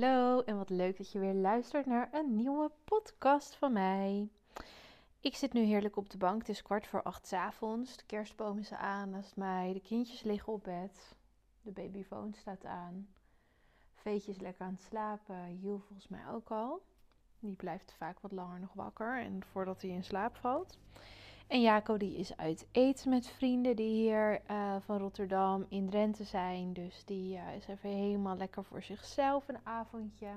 Hallo en wat leuk dat je weer luistert naar een nieuwe podcast van mij. Ik zit nu heerlijk op de bank. Het is kwart voor acht avonds. De kerstboom is aan naast mij. De kindjes liggen op bed. De babyfoon staat aan. Veetje is lekker aan het slapen. Jules volgens mij ook al. Die blijft vaak wat langer nog wakker en voordat hij in slaap valt. En Jaco die is uit eten met vrienden die hier uh, van Rotterdam in Drenthe zijn. Dus die uh, is even helemaal lekker voor zichzelf een avondje.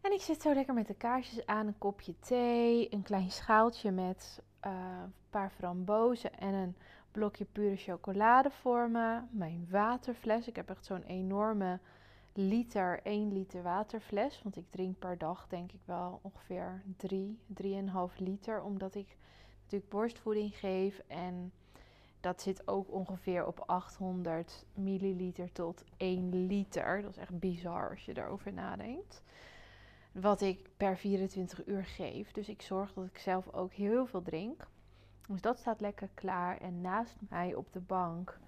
En ik zit zo lekker met de kaarsjes aan, een kopje thee, een klein schaaltje met een paar frambozen en een blokje pure chocolade voor me. Mijn waterfles, ik heb echt zo'n enorme liter, 1 liter waterfles. Want ik drink per dag denk ik wel ongeveer 3, 3,5 liter. Omdat ik natuurlijk borstvoeding geef. En dat zit ook ongeveer op 800 milliliter tot 1 liter. Dat is echt bizar als je daarover nadenkt. Wat ik per 24 uur geef. Dus ik zorg dat ik zelf ook heel veel drink. Dus dat staat lekker klaar. En naast mij op de bank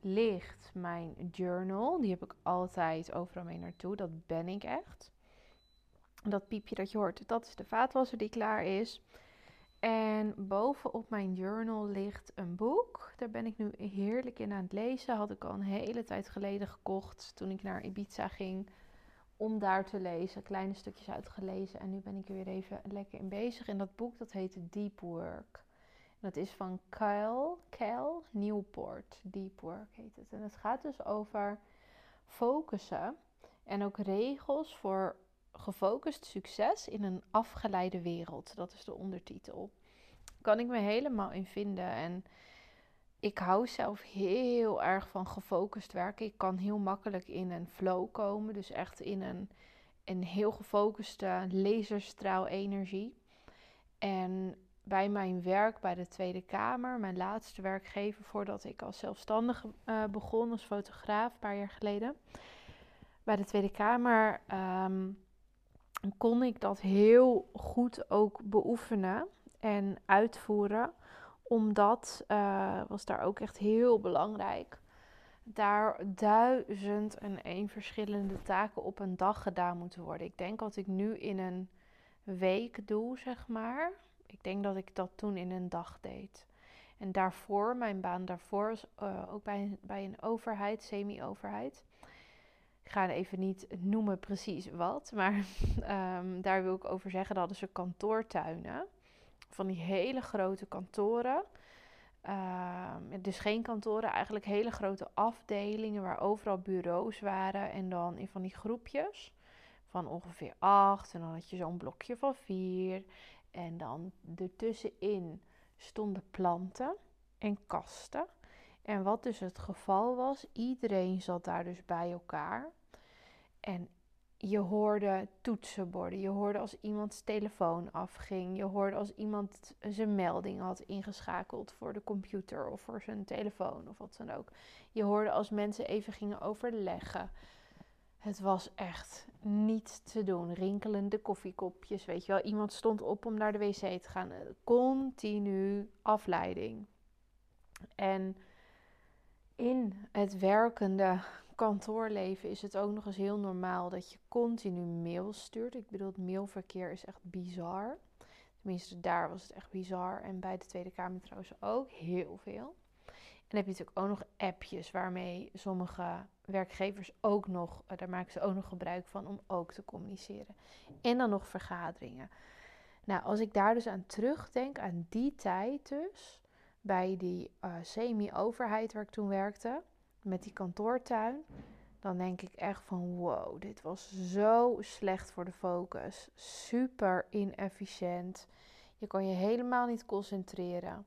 ligt mijn journal. Die heb ik altijd overal mee naartoe. Dat ben ik echt. Dat piepje dat je hoort, dat is de vaatwasser die klaar is. En bovenop mijn journal ligt een boek. Daar ben ik nu heerlijk in aan het lezen. Had ik al een hele tijd geleden gekocht toen ik naar Ibiza ging. Om daar te lezen. Kleine stukjes uitgelezen. En nu ben ik er weer even lekker in bezig. En dat boek dat heet Deep Work. Dat is van Kyle, Cal Newport. Deep Work heet het. En het gaat dus over focussen en ook regels voor gefocust succes in een afgeleide wereld. Dat is de ondertitel. Kan ik me helemaal in vinden. En ik hou zelf heel erg van gefocust werken. Ik kan heel makkelijk in een flow komen. Dus echt in een, een heel gefocuste laserstraal energie. En bij mijn werk bij de Tweede Kamer, mijn laatste werkgever voordat ik als zelfstandige uh, begon als fotograaf, een paar jaar geleden. Bij de Tweede Kamer um, kon ik dat heel goed ook beoefenen en uitvoeren, omdat uh, was daar ook echt heel belangrijk. Daar duizend en één verschillende taken op een dag gedaan moeten worden. Ik denk dat ik nu in een week doe, zeg maar ik denk dat ik dat toen in een dag deed. En daarvoor, mijn baan daarvoor, uh, ook bij, bij een overheid, semi-overheid. Ik ga even niet noemen precies wat, maar um, daar wil ik over zeggen. Dat hadden ze kantoortuinen. Van die hele grote kantoren. Uh, dus geen kantoren, eigenlijk hele grote afdelingen waar overal bureaus waren. En dan in van die groepjes van ongeveer acht. En dan had je zo'n blokje van vier. En dan ertussenin stonden planten en kasten. En wat dus het geval was, iedereen zat daar dus bij elkaar. En je hoorde toetsenborden, je hoorde als iemands telefoon afging, je hoorde als iemand zijn melding had ingeschakeld voor de computer of voor zijn telefoon of wat dan ook. Je hoorde als mensen even gingen overleggen. Het was echt niet te doen. Rinkelende koffiekopjes, weet je wel. Iemand stond op om naar de wc te gaan. Continu afleiding. En in het werkende kantoorleven is het ook nog eens heel normaal dat je continu mails stuurt. Ik bedoel, het mailverkeer is echt bizar. Tenminste, daar was het echt bizar. En bij de Tweede Kamer trouwens ook heel veel. En heb je natuurlijk ook nog appjes waarmee sommige werkgevers ook nog, eh, daar maken ze ook nog gebruik van om ook te communiceren. En dan nog vergaderingen. Nou, als ik daar dus aan terugdenk, aan die tijd dus, bij die uh, semi-overheid waar ik toen werkte, met die kantoortuin, dan denk ik echt van wow, dit was zo slecht voor de focus. Super inefficiënt. Je kan je helemaal niet concentreren.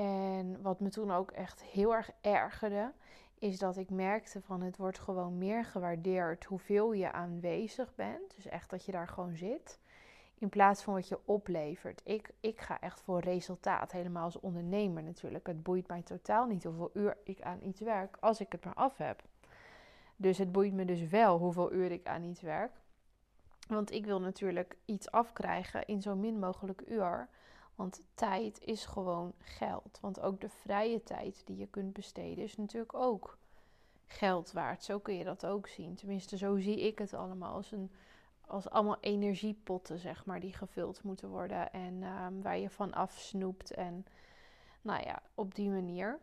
En wat me toen ook echt heel erg ergerde, is dat ik merkte van het wordt gewoon meer gewaardeerd hoeveel je aanwezig bent. Dus echt dat je daar gewoon zit. In plaats van wat je oplevert. Ik, ik ga echt voor resultaat, helemaal als ondernemer natuurlijk. Het boeit mij totaal niet hoeveel uur ik aan iets werk, als ik het maar af heb. Dus het boeit me dus wel hoeveel uur ik aan iets werk. Want ik wil natuurlijk iets afkrijgen in zo min mogelijk uur. Want tijd is gewoon geld. Want ook de vrije tijd die je kunt besteden is natuurlijk ook geld waard. Zo kun je dat ook zien. Tenminste, zo zie ik het allemaal als een als allemaal energiepotten, zeg maar, die gevuld moeten worden en ehm, waar je van afsnoept en nou ja, op die manier.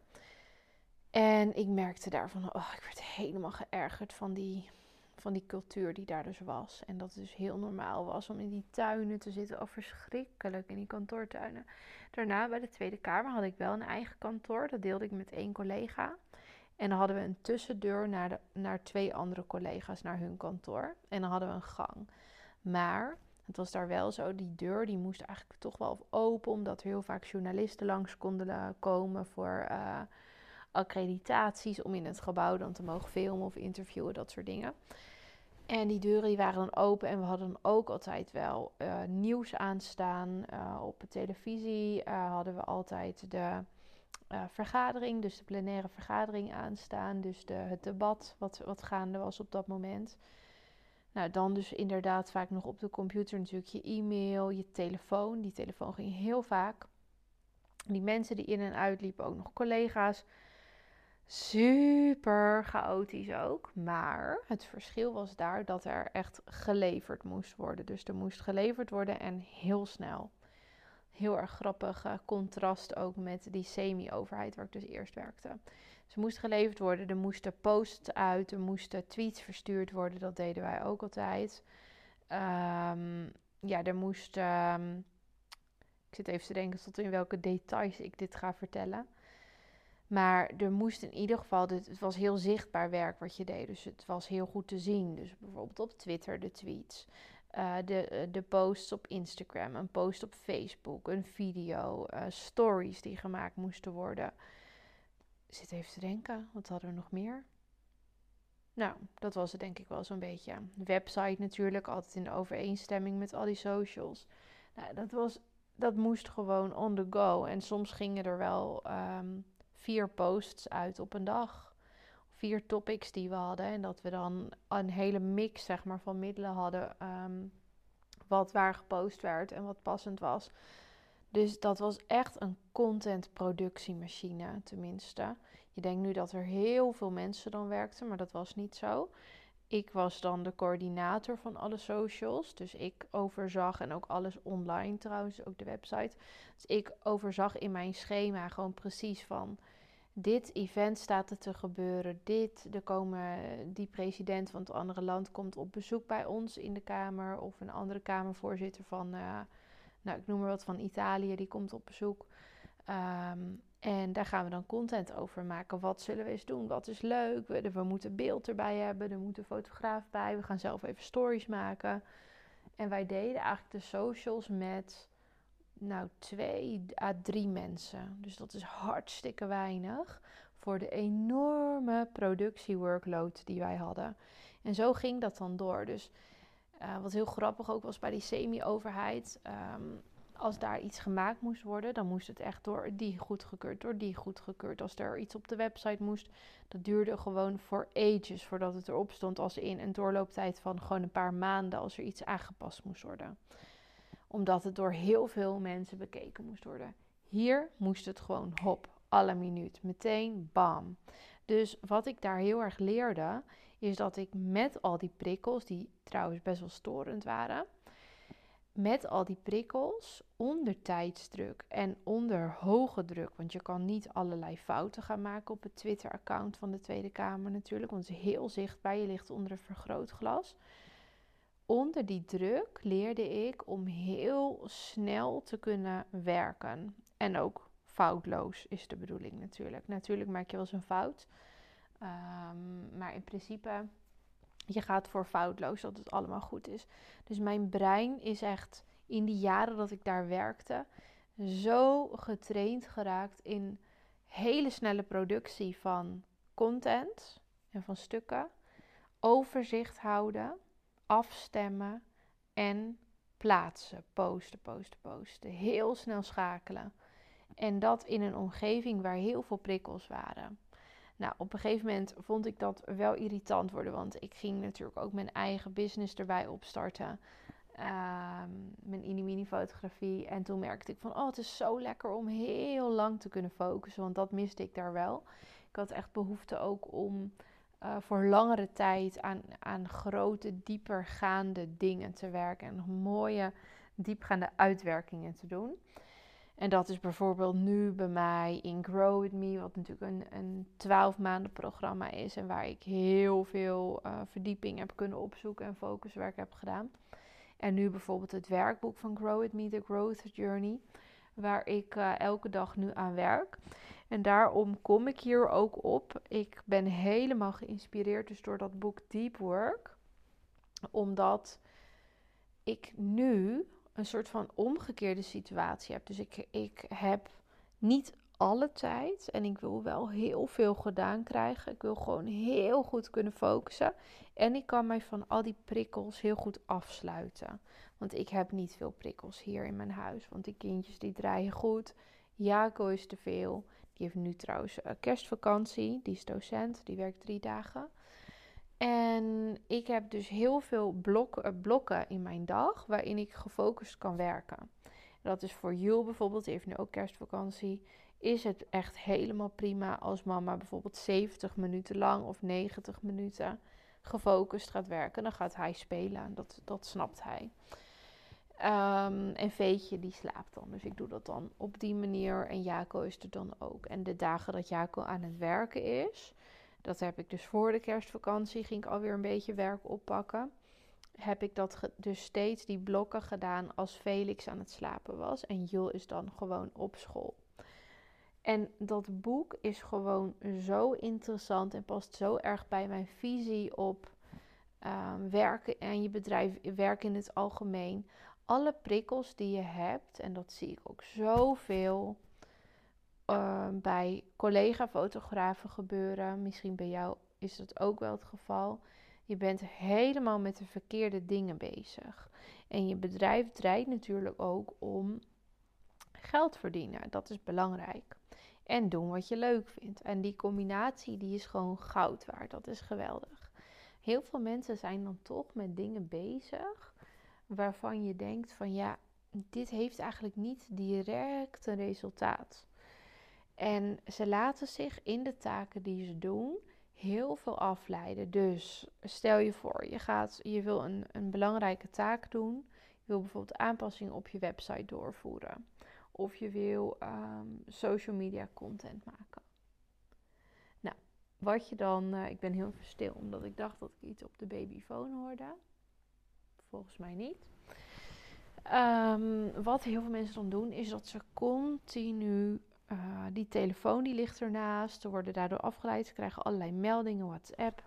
En ik merkte daarvan, oh, ik werd helemaal geërgerd van die, van die cultuur die daar dus was. En dat het dus heel normaal was om in die tuinen te zitten. Oh, verschrikkelijk, in die kantoortuinen. Daarna bij de Tweede Kamer had ik wel een eigen kantoor. Dat deelde ik met één collega. En dan hadden we een tussendeur naar, de, naar twee andere collega's, naar hun kantoor. En dan hadden we een gang. Maar het was daar wel zo, die deur die moest eigenlijk toch wel open, omdat er heel vaak journalisten langs konden komen voor uh, accreditaties om in het gebouw dan te mogen filmen of interviewen, dat soort dingen. En die deuren die waren dan open en we hadden ook altijd wel uh, nieuws aanstaan. Uh, op de televisie hadden we altijd de vergadering, dus de plenaire vergadering aanstaan. Dus de, het debat wat, wat gaande was op dat moment. Nou, dan dus inderdaad vaak nog op de computer natuurlijk je e-mail, je telefoon. Die telefoon ging heel vaak. Die mensen die in en uitliepen, ook nog collega's. Super chaotisch ook. Maar het verschil was daar dat er echt geleverd moest worden. Dus er moest geleverd worden en heel snel. Heel erg grappig contrast ook met die semi-overheid waar ik dus eerst werkte. Ze moest geleverd worden, er moesten posts uit, er moesten tweets verstuurd worden. Dat deden wij ook altijd. Um, ja, er moest. Um, ik zit even te denken tot in welke details ik dit ga vertellen. Maar er moest in ieder geval, het was heel zichtbaar werk wat je deed. Dus het was heel goed te zien. Dus bijvoorbeeld op Twitter de tweets, uh, de, de posts op Instagram, een post op Facebook, een video, uh, stories die gemaakt moesten worden zit even te denken, wat hadden we nog meer? Nou, dat was het denk ik wel zo'n beetje. Website natuurlijk, altijd in overeenstemming met al die socials. Nou, dat, was, dat moest gewoon on the go. En soms gingen er wel ehm, vier posts uit op een dag. Vier topics die we hadden. En dat we dan een hele mix zeg maar, van middelen hadden. Ehm, wat waar gepost werd en wat passend was. Dus dat was echt een contentproductiemachine, tenminste. Je denkt nu dat er heel veel mensen dan werkten, maar dat was niet zo. Ik was dan de coördinator van alle socials. Dus ik overzag en ook alles online trouwens, ook de website. Dus ik overzag in mijn schema gewoon precies van dit event staat er te gebeuren. Dit, er komen, die president van het andere land komt op bezoek bij ons in de kamer. Of een andere kamervoorzitter van, uh, nou ik noem maar wat van Italië, die komt op bezoek. Um, en daar gaan we dan content over maken. Wat zullen we eens doen? Wat is leuk? We, we moeten beeld erbij hebben. Er moet een fotograaf bij. We gaan zelf even stories maken. En wij deden eigenlijk de socials met nou twee à drie mensen. Dus dat is hartstikke weinig voor de enorme productieworkload die wij hadden. En zo ging dat dan door. Dus uh, wat heel grappig ook was bij die semi-overheid. Um, als daar iets gemaakt moest worden, dan moest het echt door die goedgekeurd, door die goedgekeurd. Als er iets op de website moest, dat duurde gewoon voor ages voordat het erop stond. Als in een doorlooptijd van gewoon een paar maanden als er iets aangepast moest worden. Omdat het door heel veel mensen bekeken moest worden. Hier moest het gewoon hop, alle minuut, meteen bam. Dus wat ik daar heel erg leerde, is dat ik met al die prikkels, die trouwens best wel storend waren met al die prikkels onder tijdsdruk en onder hoge druk, want je kan niet allerlei fouten gaan maken op het Twitter-account van de Tweede Kamer natuurlijk, want het is heel zichtbaar, je ligt onder een vergrootglas. Onder die druk leerde ik om heel snel te kunnen werken. En ook foutloos is de bedoeling natuurlijk. Natuurlijk maak je wel eens een fout, um, maar in principe je gaat voor foutloos, dat het allemaal goed is. Dus mijn brein is echt in die jaren dat ik daar werkte, zo getraind geraakt in hele snelle productie van content en van stukken. Overzicht houden, afstemmen en plaatsen. Posten, posten, posten. Heel snel schakelen. En dat in een omgeving waar heel veel prikkels waren. Nou, op een gegeven moment vond ik dat wel irritant worden, want ik ging natuurlijk ook mijn eigen business erbij opstarten. Um, mijn mini fotografie. En toen merkte ik van, oh, het is zo lekker om heel lang te kunnen focussen, want dat miste ik daar wel. Ik had echt behoefte ook om uh, voor langere tijd aan, aan grote, diepergaande dingen te werken. En mooie, diepgaande uitwerkingen te doen. En dat is bijvoorbeeld nu bij mij in Grow With Me, wat natuurlijk een, een 12 maanden programma is. En waar ik heel veel uh, verdieping heb kunnen opzoeken en focuswerk heb gedaan. En nu bijvoorbeeld het werkboek van Grow With Me, The Growth Journey, waar ik uh, elke dag nu aan werk. En daarom kom ik hier ook op. Ik ben helemaal geïnspireerd dus door dat boek Deep Work. Omdat ik nu een soort van omgekeerde situatie heb. Dus ik, ik heb niet alle tijd en ik wil wel heel veel gedaan krijgen. Ik wil gewoon heel goed kunnen focussen. En ik kan mij van al die prikkels heel goed afsluiten. Want ik heb niet veel prikkels hier in mijn huis. Want die kindjes die draaien goed. Jaco is te veel. Die heeft nu trouwens uh, kerstvakantie. Die is docent. Die werkt drie dagen. En ik heb dus heel veel blok, uh, blokken in mijn dag waarin ik gefocust kan werken. dat is voor Jul bijvoorbeeld, die heeft nu ook kerstvakantie. Is het echt helemaal prima als mama bijvoorbeeld 70 minuten lang of 90 minuten gefocust gaat werken. Dan gaat hij spelen. Dat, dat snapt hij. Um, en Veetje die slaapt dan. Dus ik doe dat dan op die manier. En Jaco is er dan ook. En de dagen dat Jaco aan het werken is, dat heb ik dus voor de kerstvakantie, ging ik alweer een beetje werk oppakken. Heb ik dat dus steeds die blokken gedaan als Felix aan het slapen was. En Jul is dan gewoon op school. En dat boek is gewoon zo interessant en past zo erg bij mijn visie op um, werken en je bedrijf, werken in het algemeen alle prikkels die je hebt, en dat zie ik ook zoveel uh, bij collega-fotografen gebeuren. Misschien bij jou is dat ook wel het geval. Je bent helemaal met de verkeerde dingen bezig. En je bedrijf draait natuurlijk ook om geld verdienen. Dat is belangrijk. En doen wat je leuk vindt. En die combinatie die is gewoon goud waard. Dat is geweldig. Heel veel mensen zijn dan toch met dingen bezig waarvan je denkt van ja, dit heeft eigenlijk niet direct een resultaat. En ze laten zich in de taken die ze doen heel veel afleiden. Dus stel je voor, je, gaat, je wil een, een belangrijke taak doen. Je wil bijvoorbeeld aanpassingen op je website doorvoeren. Of je wil ehm, social media content maken. Nou, wat je dan. Uh, ik ben heel stil omdat ik dacht dat ik iets op de babyfoon hoorde volgens mij niet. Ehm, wat heel veel mensen dan doen, is dat ze continu uh, die telefoon die ligt ernaast. Ze worden daardoor afgeleid. Ze krijgen allerlei meldingen. WhatsApp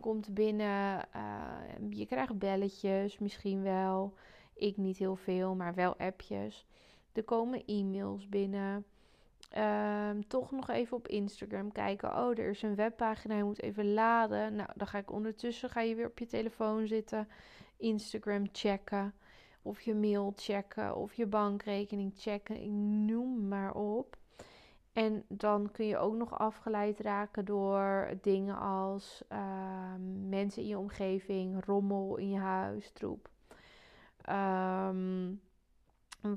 komt binnen. Uh, je krijgt belletjes misschien wel. Ik niet heel veel, maar wel appjes. Er komen e-mails binnen. Um, toch nog even op Instagram kijken. Oh, er is een webpagina. Je moet even laden. Nou, dan ga ik ondertussen. Ga je weer op je telefoon zitten. Instagram checken. Of je mail checken. Of je bankrekening checken. Ik noem maar op. En dan kun je ook nog afgeleid raken door dingen als ehm, mensen in je omgeving, rommel in je huis, troep. Um,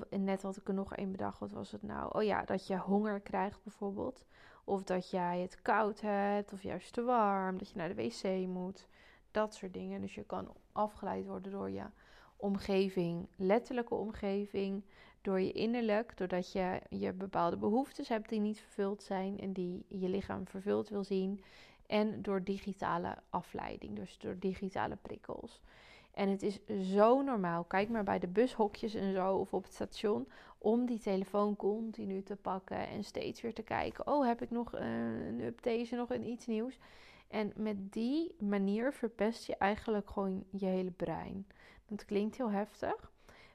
net had ik er nog één bedacht. Wat was het nou? Oh ja, dat je honger krijgt bijvoorbeeld. Of dat jij het koud hebt, of juist te warm, dat je naar de wc moet. Dat soort dingen. Dus je kan afgeleid worden door je omgeving, letterlijke omgeving, door je innerlijk, doordat je, je bepaalde behoeftes hebt die niet vervuld zijn en die je lichaam vervuld wil zien. En door digitale afleiding, dus door digitale prikkels. En het is zo normaal. Kijk maar bij de bushokjes en zo of op het station. Om die telefoon continu te pakken en steeds weer te kijken. Oh, heb ik nog een update, nog een iets nieuws? En met die manier verpest je eigenlijk gewoon je hele brein. Dat klinkt heel heftig,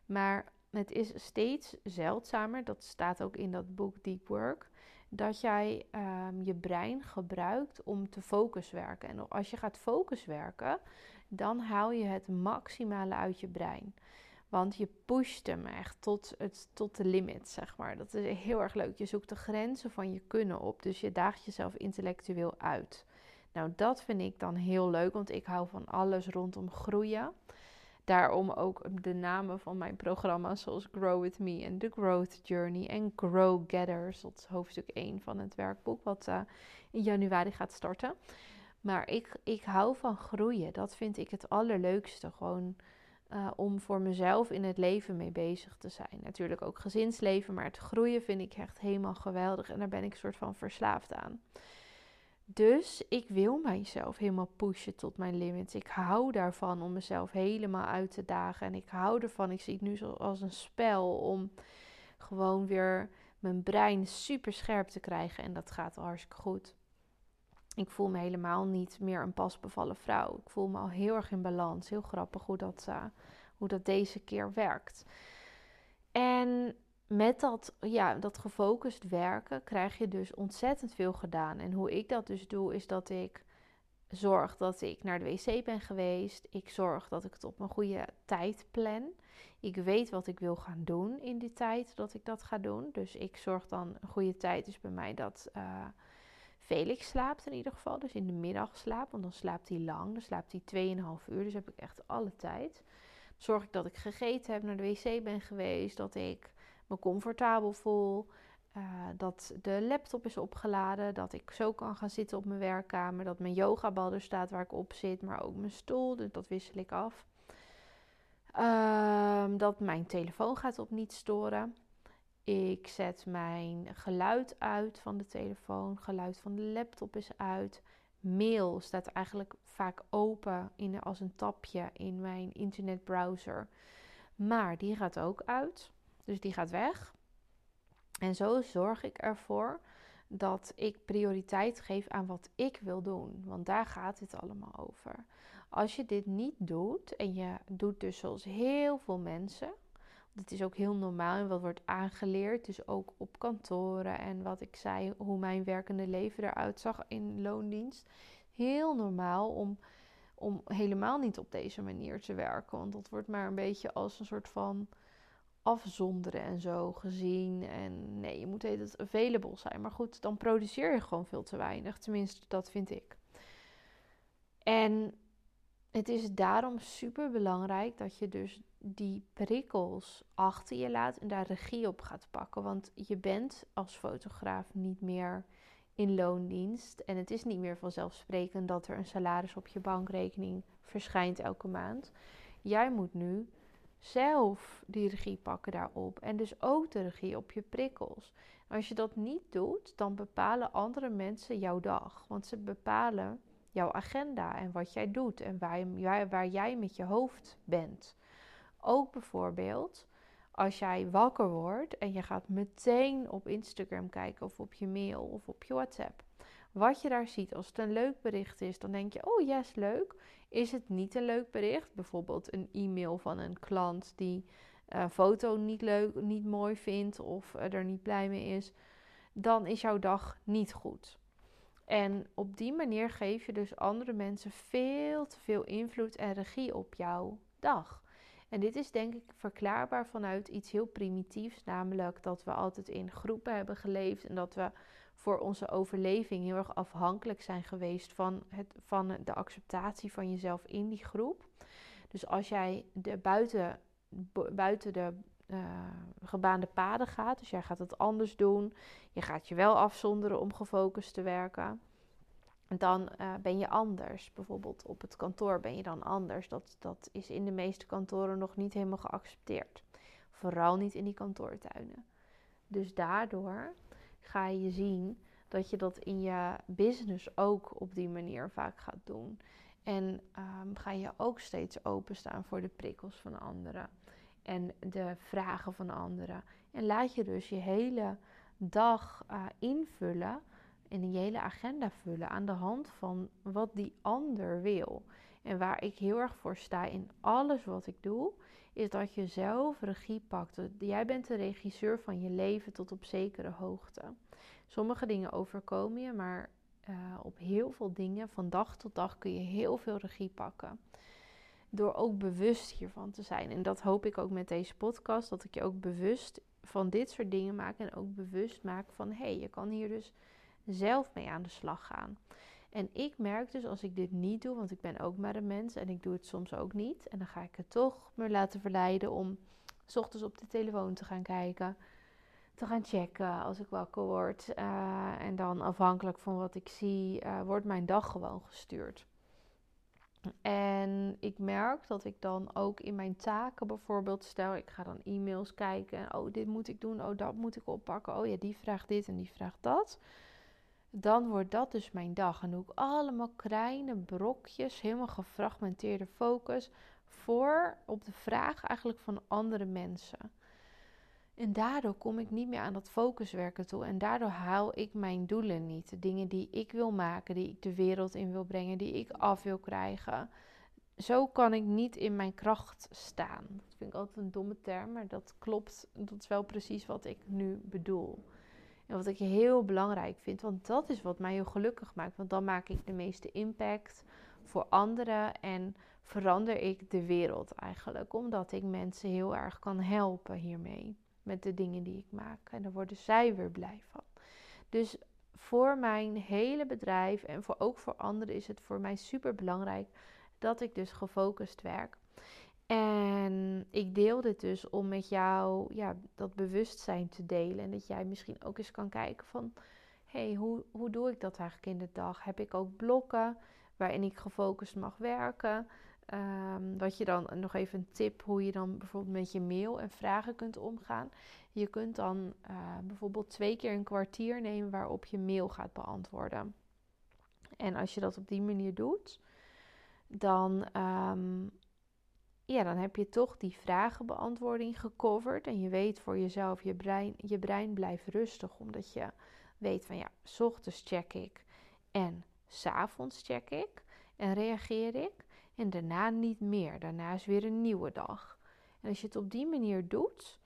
maar het is steeds zeldzamer. Dat staat ook in dat boek Deep Work. Dat jij um, je brein gebruikt om te focus werken. En als je gaat focus werken, dan haal je het maximale uit je brein. Want je pusht hem echt tot, het, tot de limit, zeg maar. Dat is heel erg leuk. Je zoekt de grenzen van je kunnen op. Dus je daagt jezelf intellectueel uit. Nou, dat vind ik dan heel leuk, want ik hou van alles rondom groeien. Daarom ook de namen van mijn programma's zoals Grow With Me en The Growth Journey en Grow Getters. Dat hoofdstuk 1 van het werkboek wat uh, in januari gaat starten. Maar ik, ik hou van groeien. Dat vind ik het allerleukste. Gewoon uh, om voor mezelf in het leven mee bezig te zijn. Natuurlijk ook gezinsleven, maar het groeien vind ik echt helemaal geweldig. En daar ben ik soort van verslaafd aan. Dus ik wil mijzelf helemaal pushen tot mijn limits. Ik hou daarvan om mezelf helemaal uit te dagen. En ik hou ervan, ik zie het nu als een spel om gewoon weer mijn brein super scherp te krijgen. En dat gaat hartstikke goed. Ik voel me helemaal niet meer een pasbevallen vrouw. Ik voel me al heel erg in balans. Heel grappig hoe dat, uh, hoe dat deze keer werkt. En met dat, ja, dat gefocust werken krijg je dus ontzettend veel gedaan. En hoe ik dat dus doe, is dat ik zorg dat ik naar de wc ben geweest. Ik zorg dat ik het op een goede tijd plan. Ik weet wat ik wil gaan doen in die tijd dat ik dat ga doen. Dus ik zorg dan een goede tijd is bij mij dat uh, Felix slaapt in ieder geval. Dus in de middag slaapt, want dan slaapt hij lang. Dan slaapt hij 2,5 uur, dus heb ik echt alle tijd. Zorg ik dat ik gegeten heb, naar de wc ben geweest, dat ik me comfortabel voel. Uh, dat de laptop is opgeladen, dat ik zo kan gaan zitten op mijn werkkamer, dat mijn yogabal er staat waar ik op zit, maar ook mijn stoel, dus dat wissel ik af. Um, dat mijn telefoon gaat op niet storen. Ik zet mijn geluid uit van de telefoon, geluid van de laptop is uit. Mail staat eigenlijk vaak open in, als een tapje in mijn internetbrowser. Maar die gaat ook uit. Dus die gaat weg. En zo zorg ik ervoor dat ik prioriteit geef aan wat ik wil doen. Want daar gaat het allemaal over. Als je dit niet doet en je doet dus zoals heel veel mensen. Het is ook heel normaal en wat wordt aangeleerd. Dus ook op kantoren en wat ik zei, hoe mijn werkende leven eruit zag in loondienst. Heel normaal om, om helemaal niet op deze manier te werken. Want dat wordt maar een beetje als een soort van afzonderen en zo gezien. En nee, je moet het available zijn. Maar goed, dan produceer je gewoon veel te weinig. Tenminste, dat vind ik. En het is daarom super belangrijk dat je dus die prikkels achter je laat en daar regie op gaat pakken. Want je bent als fotograaf niet meer in loondienst. En het is niet meer vanzelfsprekend dat er een salaris op je bankrekening verschijnt elke maand. Jij moet nu zelf die regie pakken daarop. En dus ook de regie op je prikkels. Als je dat niet doet, dan bepalen andere mensen jouw dag. Want ze bepalen jouw agenda en wat jij doet en waar, waar jij met je hoofd bent. Ook bijvoorbeeld als jij wakker wordt en je gaat meteen op Instagram kijken of op je mail of op je WhatsApp. Wat je daar ziet, als het een leuk bericht is, dan denk je: Oh yes, leuk. Is het niet een leuk bericht? Bijvoorbeeld een e-mail van een klant die een eh, foto niet leuk, niet mooi vindt of er niet blij mee is, dan is jouw dag niet goed. En op die manier geef je dus andere mensen veel te veel invloed en regie op jouw dag. En dit is denk ik verklaarbaar vanuit iets heel primitiefs, namelijk dat we altijd in groepen hebben geleefd en dat we voor onze overleving heel erg afhankelijk zijn geweest van, het, van de acceptatie van jezelf in die groep. Dus als jij de buiten, buiten de uh, gebaande paden gaat, dus jij gaat het anders doen, je gaat je wel afzonderen om gefocust te werken, dan uh, ben je anders. Bijvoorbeeld op het kantoor ben je dan anders. Dat, dat is in de meeste kantoren nog niet helemaal geaccepteerd. Vooral niet in die kantoortuinen. Dus daardoor ga je zien dat je dat in je business ook op die manier vaak gaat doen. En um, ga je ook steeds openstaan voor de prikkels van anderen en de vragen van anderen. En laat je dus je hele dag uh, invullen en je hele agenda vullen aan de hand van wat die ander wil. En waar ik heel erg voor sta in alles wat ik doe, is dat je zelf regie pakt. Jij bent de regisseur van je leven tot op zekere hoogte. Sommige dingen overkomen je, maar uh, op heel veel dingen van dag tot dag kun je heel veel regie pakken. Door ook bewust hiervan te zijn. En dat hoop ik ook met deze podcast. Dat ik je ook bewust van dit soort dingen maak. En ook bewust maak van hé, hey, je kan hier dus zelf mee aan de slag gaan. En ik merk dus als ik dit niet doe, want ik ben ook maar een mens en ik doe het soms ook niet. En dan ga ik het toch me laten verleiden om s ochtends op de telefoon te gaan kijken te gaan checken als ik wakker word. Eh, en dan afhankelijk van wat ik zie, uh, wordt mijn dag gewoon gestuurd. En ik merk dat ik dan ook in mijn taken bijvoorbeeld stel, ik ga dan e-mails kijken. Oh, dit moet ik doen. Oh, dat moet ik oppakken. Oh ja, die vraagt dit en die vraagt dat. Dan wordt dat dus mijn dag. En doe ik allemaal kleine brokjes, helemaal gefragmenteerde focus voor op de vraag eigenlijk van andere mensen. En daardoor kom ik niet meer aan dat focuswerken toe. En daardoor haal ik mijn doelen niet. De dingen die ik wil maken, die ik de wereld in wil brengen, die ik af wil krijgen. Zo kan ik niet in mijn kracht staan. Dat vind ik altijd een domme term, maar dat klopt. Dat is wel precies wat ik nu bedoel. En wat ik heel belangrijk vind, want dat is wat mij heel gelukkig maakt. Want dan maak ik de meeste impact voor anderen en verander ik de wereld eigenlijk. Omdat ik mensen heel erg kan helpen hiermee met de dingen die ik maak. En daar worden zij weer blij van. Dus voor mijn hele bedrijf en voor, ook voor anderen is het voor mij super belangrijk dat ik dus gefocust werk. En ik deel dit dus om met jou ja, dat bewustzijn te delen. En dat jij misschien ook eens kan kijken van... hey, hoe, hoe doe ik dat eigenlijk in de dag? Heb ik ook blokken waarin ik gefocust mag werken? Wat je dan nog even een tip hoe je dan bijvoorbeeld met je mail en vragen kunt omgaan. Je kunt dan uh, bijvoorbeeld twee keer een kwartier nemen waarop je mail gaat beantwoorden. En als je dat op die manier doet, dan, um, ja, dan heb je toch die vragenbeantwoording gecoverd. En je weet voor jezelf, je brein, je brein blijft rustig, omdat je weet van ja, s ochtends check ik en s avonds check ik en reageer ik. En daarna niet meer. Daarna is weer een nieuwe dag. En als je het op die manier doet,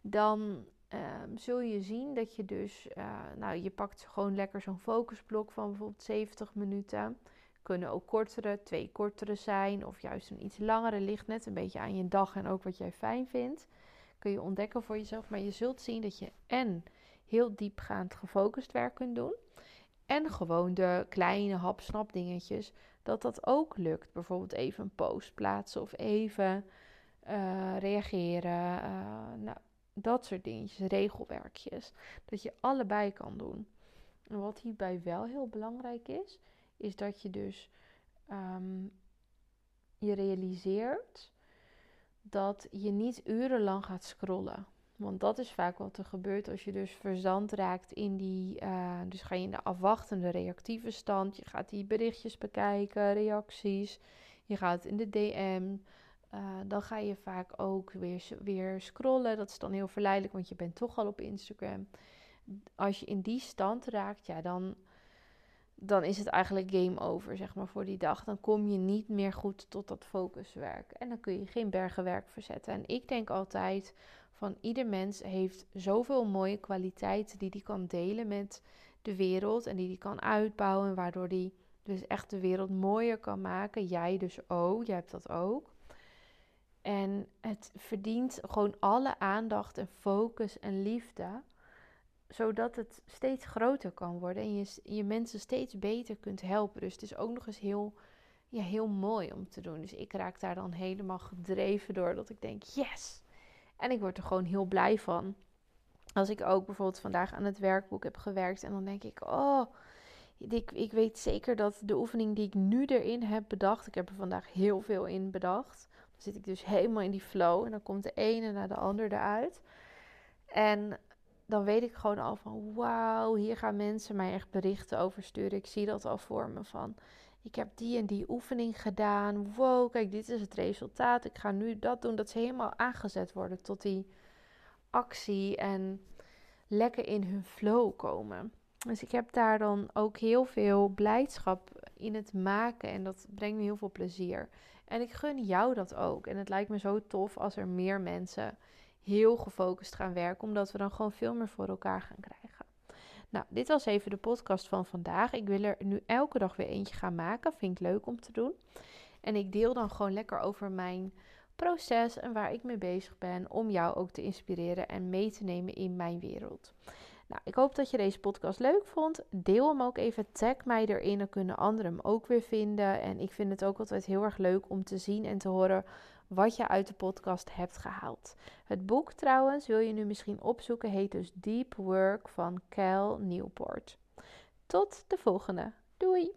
dan ehm, zul je zien dat je dus, uh, nou, je pakt gewoon lekker zo'n focusblok van bijvoorbeeld 70 minuten. Kunnen ook kortere, twee kortere zijn, of juist een iets langere. Ligt net een beetje aan je dag en ook wat jij fijn vindt. Kun je ontdekken voor jezelf. Maar je zult zien dat je en heel diepgaand gefocust werk kunt doen. En gewoon de kleine hapsnap dingetjes dat dat ook lukt. Bijvoorbeeld even een post plaatsen of even uh, reageren. Uh, nou, dat soort dingetjes, regelwerkjes. Dat je allebei kan doen. En wat hierbij wel heel belangrijk is, is dat je dus um, je realiseert dat je niet urenlang gaat scrollen. Want dat is vaak wat er gebeurt als je dus verzand raakt in die. Uh, dus ga je in de afwachtende reactieve stand. Je gaat die berichtjes bekijken, reacties. Je gaat in de DM. Uh, dan ga je vaak ook weer, weer scrollen. Dat is dan heel verleidelijk, want je bent toch al op Instagram. Als je in die stand raakt, ja, dan, dan is het eigenlijk game over, zeg maar, voor die dag. Dan kom je niet meer goed tot dat focuswerk. En dan kun je geen bergenwerk verzetten. En ik denk altijd van ieder mens heeft zoveel mooie kwaliteiten die die kan delen met de wereld en die die kan uitbouwen, waardoor die dus echt de wereld mooier kan maken. Jij dus ook, jij hebt dat ook. En het verdient gewoon alle aandacht en focus en liefde, zodat het steeds groter kan worden en je, je mensen steeds beter kunt helpen. Dus het is ook nog eens heel, ja, heel mooi om te doen. Dus ik raak daar dan helemaal gedreven door dat ik denk, yes! En ik word er gewoon heel blij van. Als ik ook bijvoorbeeld vandaag aan het werkboek heb gewerkt en dan denk ik, oh, ik, ik weet zeker dat de oefening die ik nu erin heb bedacht, ik heb er vandaag heel veel in bedacht. Dan zit ik dus helemaal in die flow en dan komt de ene naar de ander eruit. En dan weet ik gewoon al van, wauw, hier gaan mensen mij echt berichten over sturen. Ik zie dat al voor me van, ik heb die en die oefening gedaan. Wow, kijk, dit is het resultaat. Ik ga nu dat doen. Dat ze helemaal aangezet worden tot die actie en lekker in hun flow komen. Dus ik heb daar dan ook heel veel blijdschap in het maken en dat brengt me heel veel plezier. En ik gun jou dat ook. En het lijkt me zo tof als er meer mensen heel gefocust gaan werken, omdat we dan gewoon veel meer voor elkaar gaan krijgen. Nou, dit was even de podcast van vandaag. Ik wil er nu elke dag weer eentje gaan maken. Vind ik leuk om te doen. En ik deel dan gewoon lekker over mijn proces en waar ik mee bezig ben om jou ook te inspireren en mee te nemen in mijn wereld. Nou, ik hoop dat je deze podcast leuk vond. Deel hem ook even, tag mij erin, dan kunnen anderen hem ook weer vinden. En ik vind het ook altijd heel erg leuk om te zien en te horen wat je uit de podcast hebt gehaald. Het boek trouwens, wil je nu misschien opzoeken, heet dus Deep Work van Cal Newport. Tot de volgende. Doei!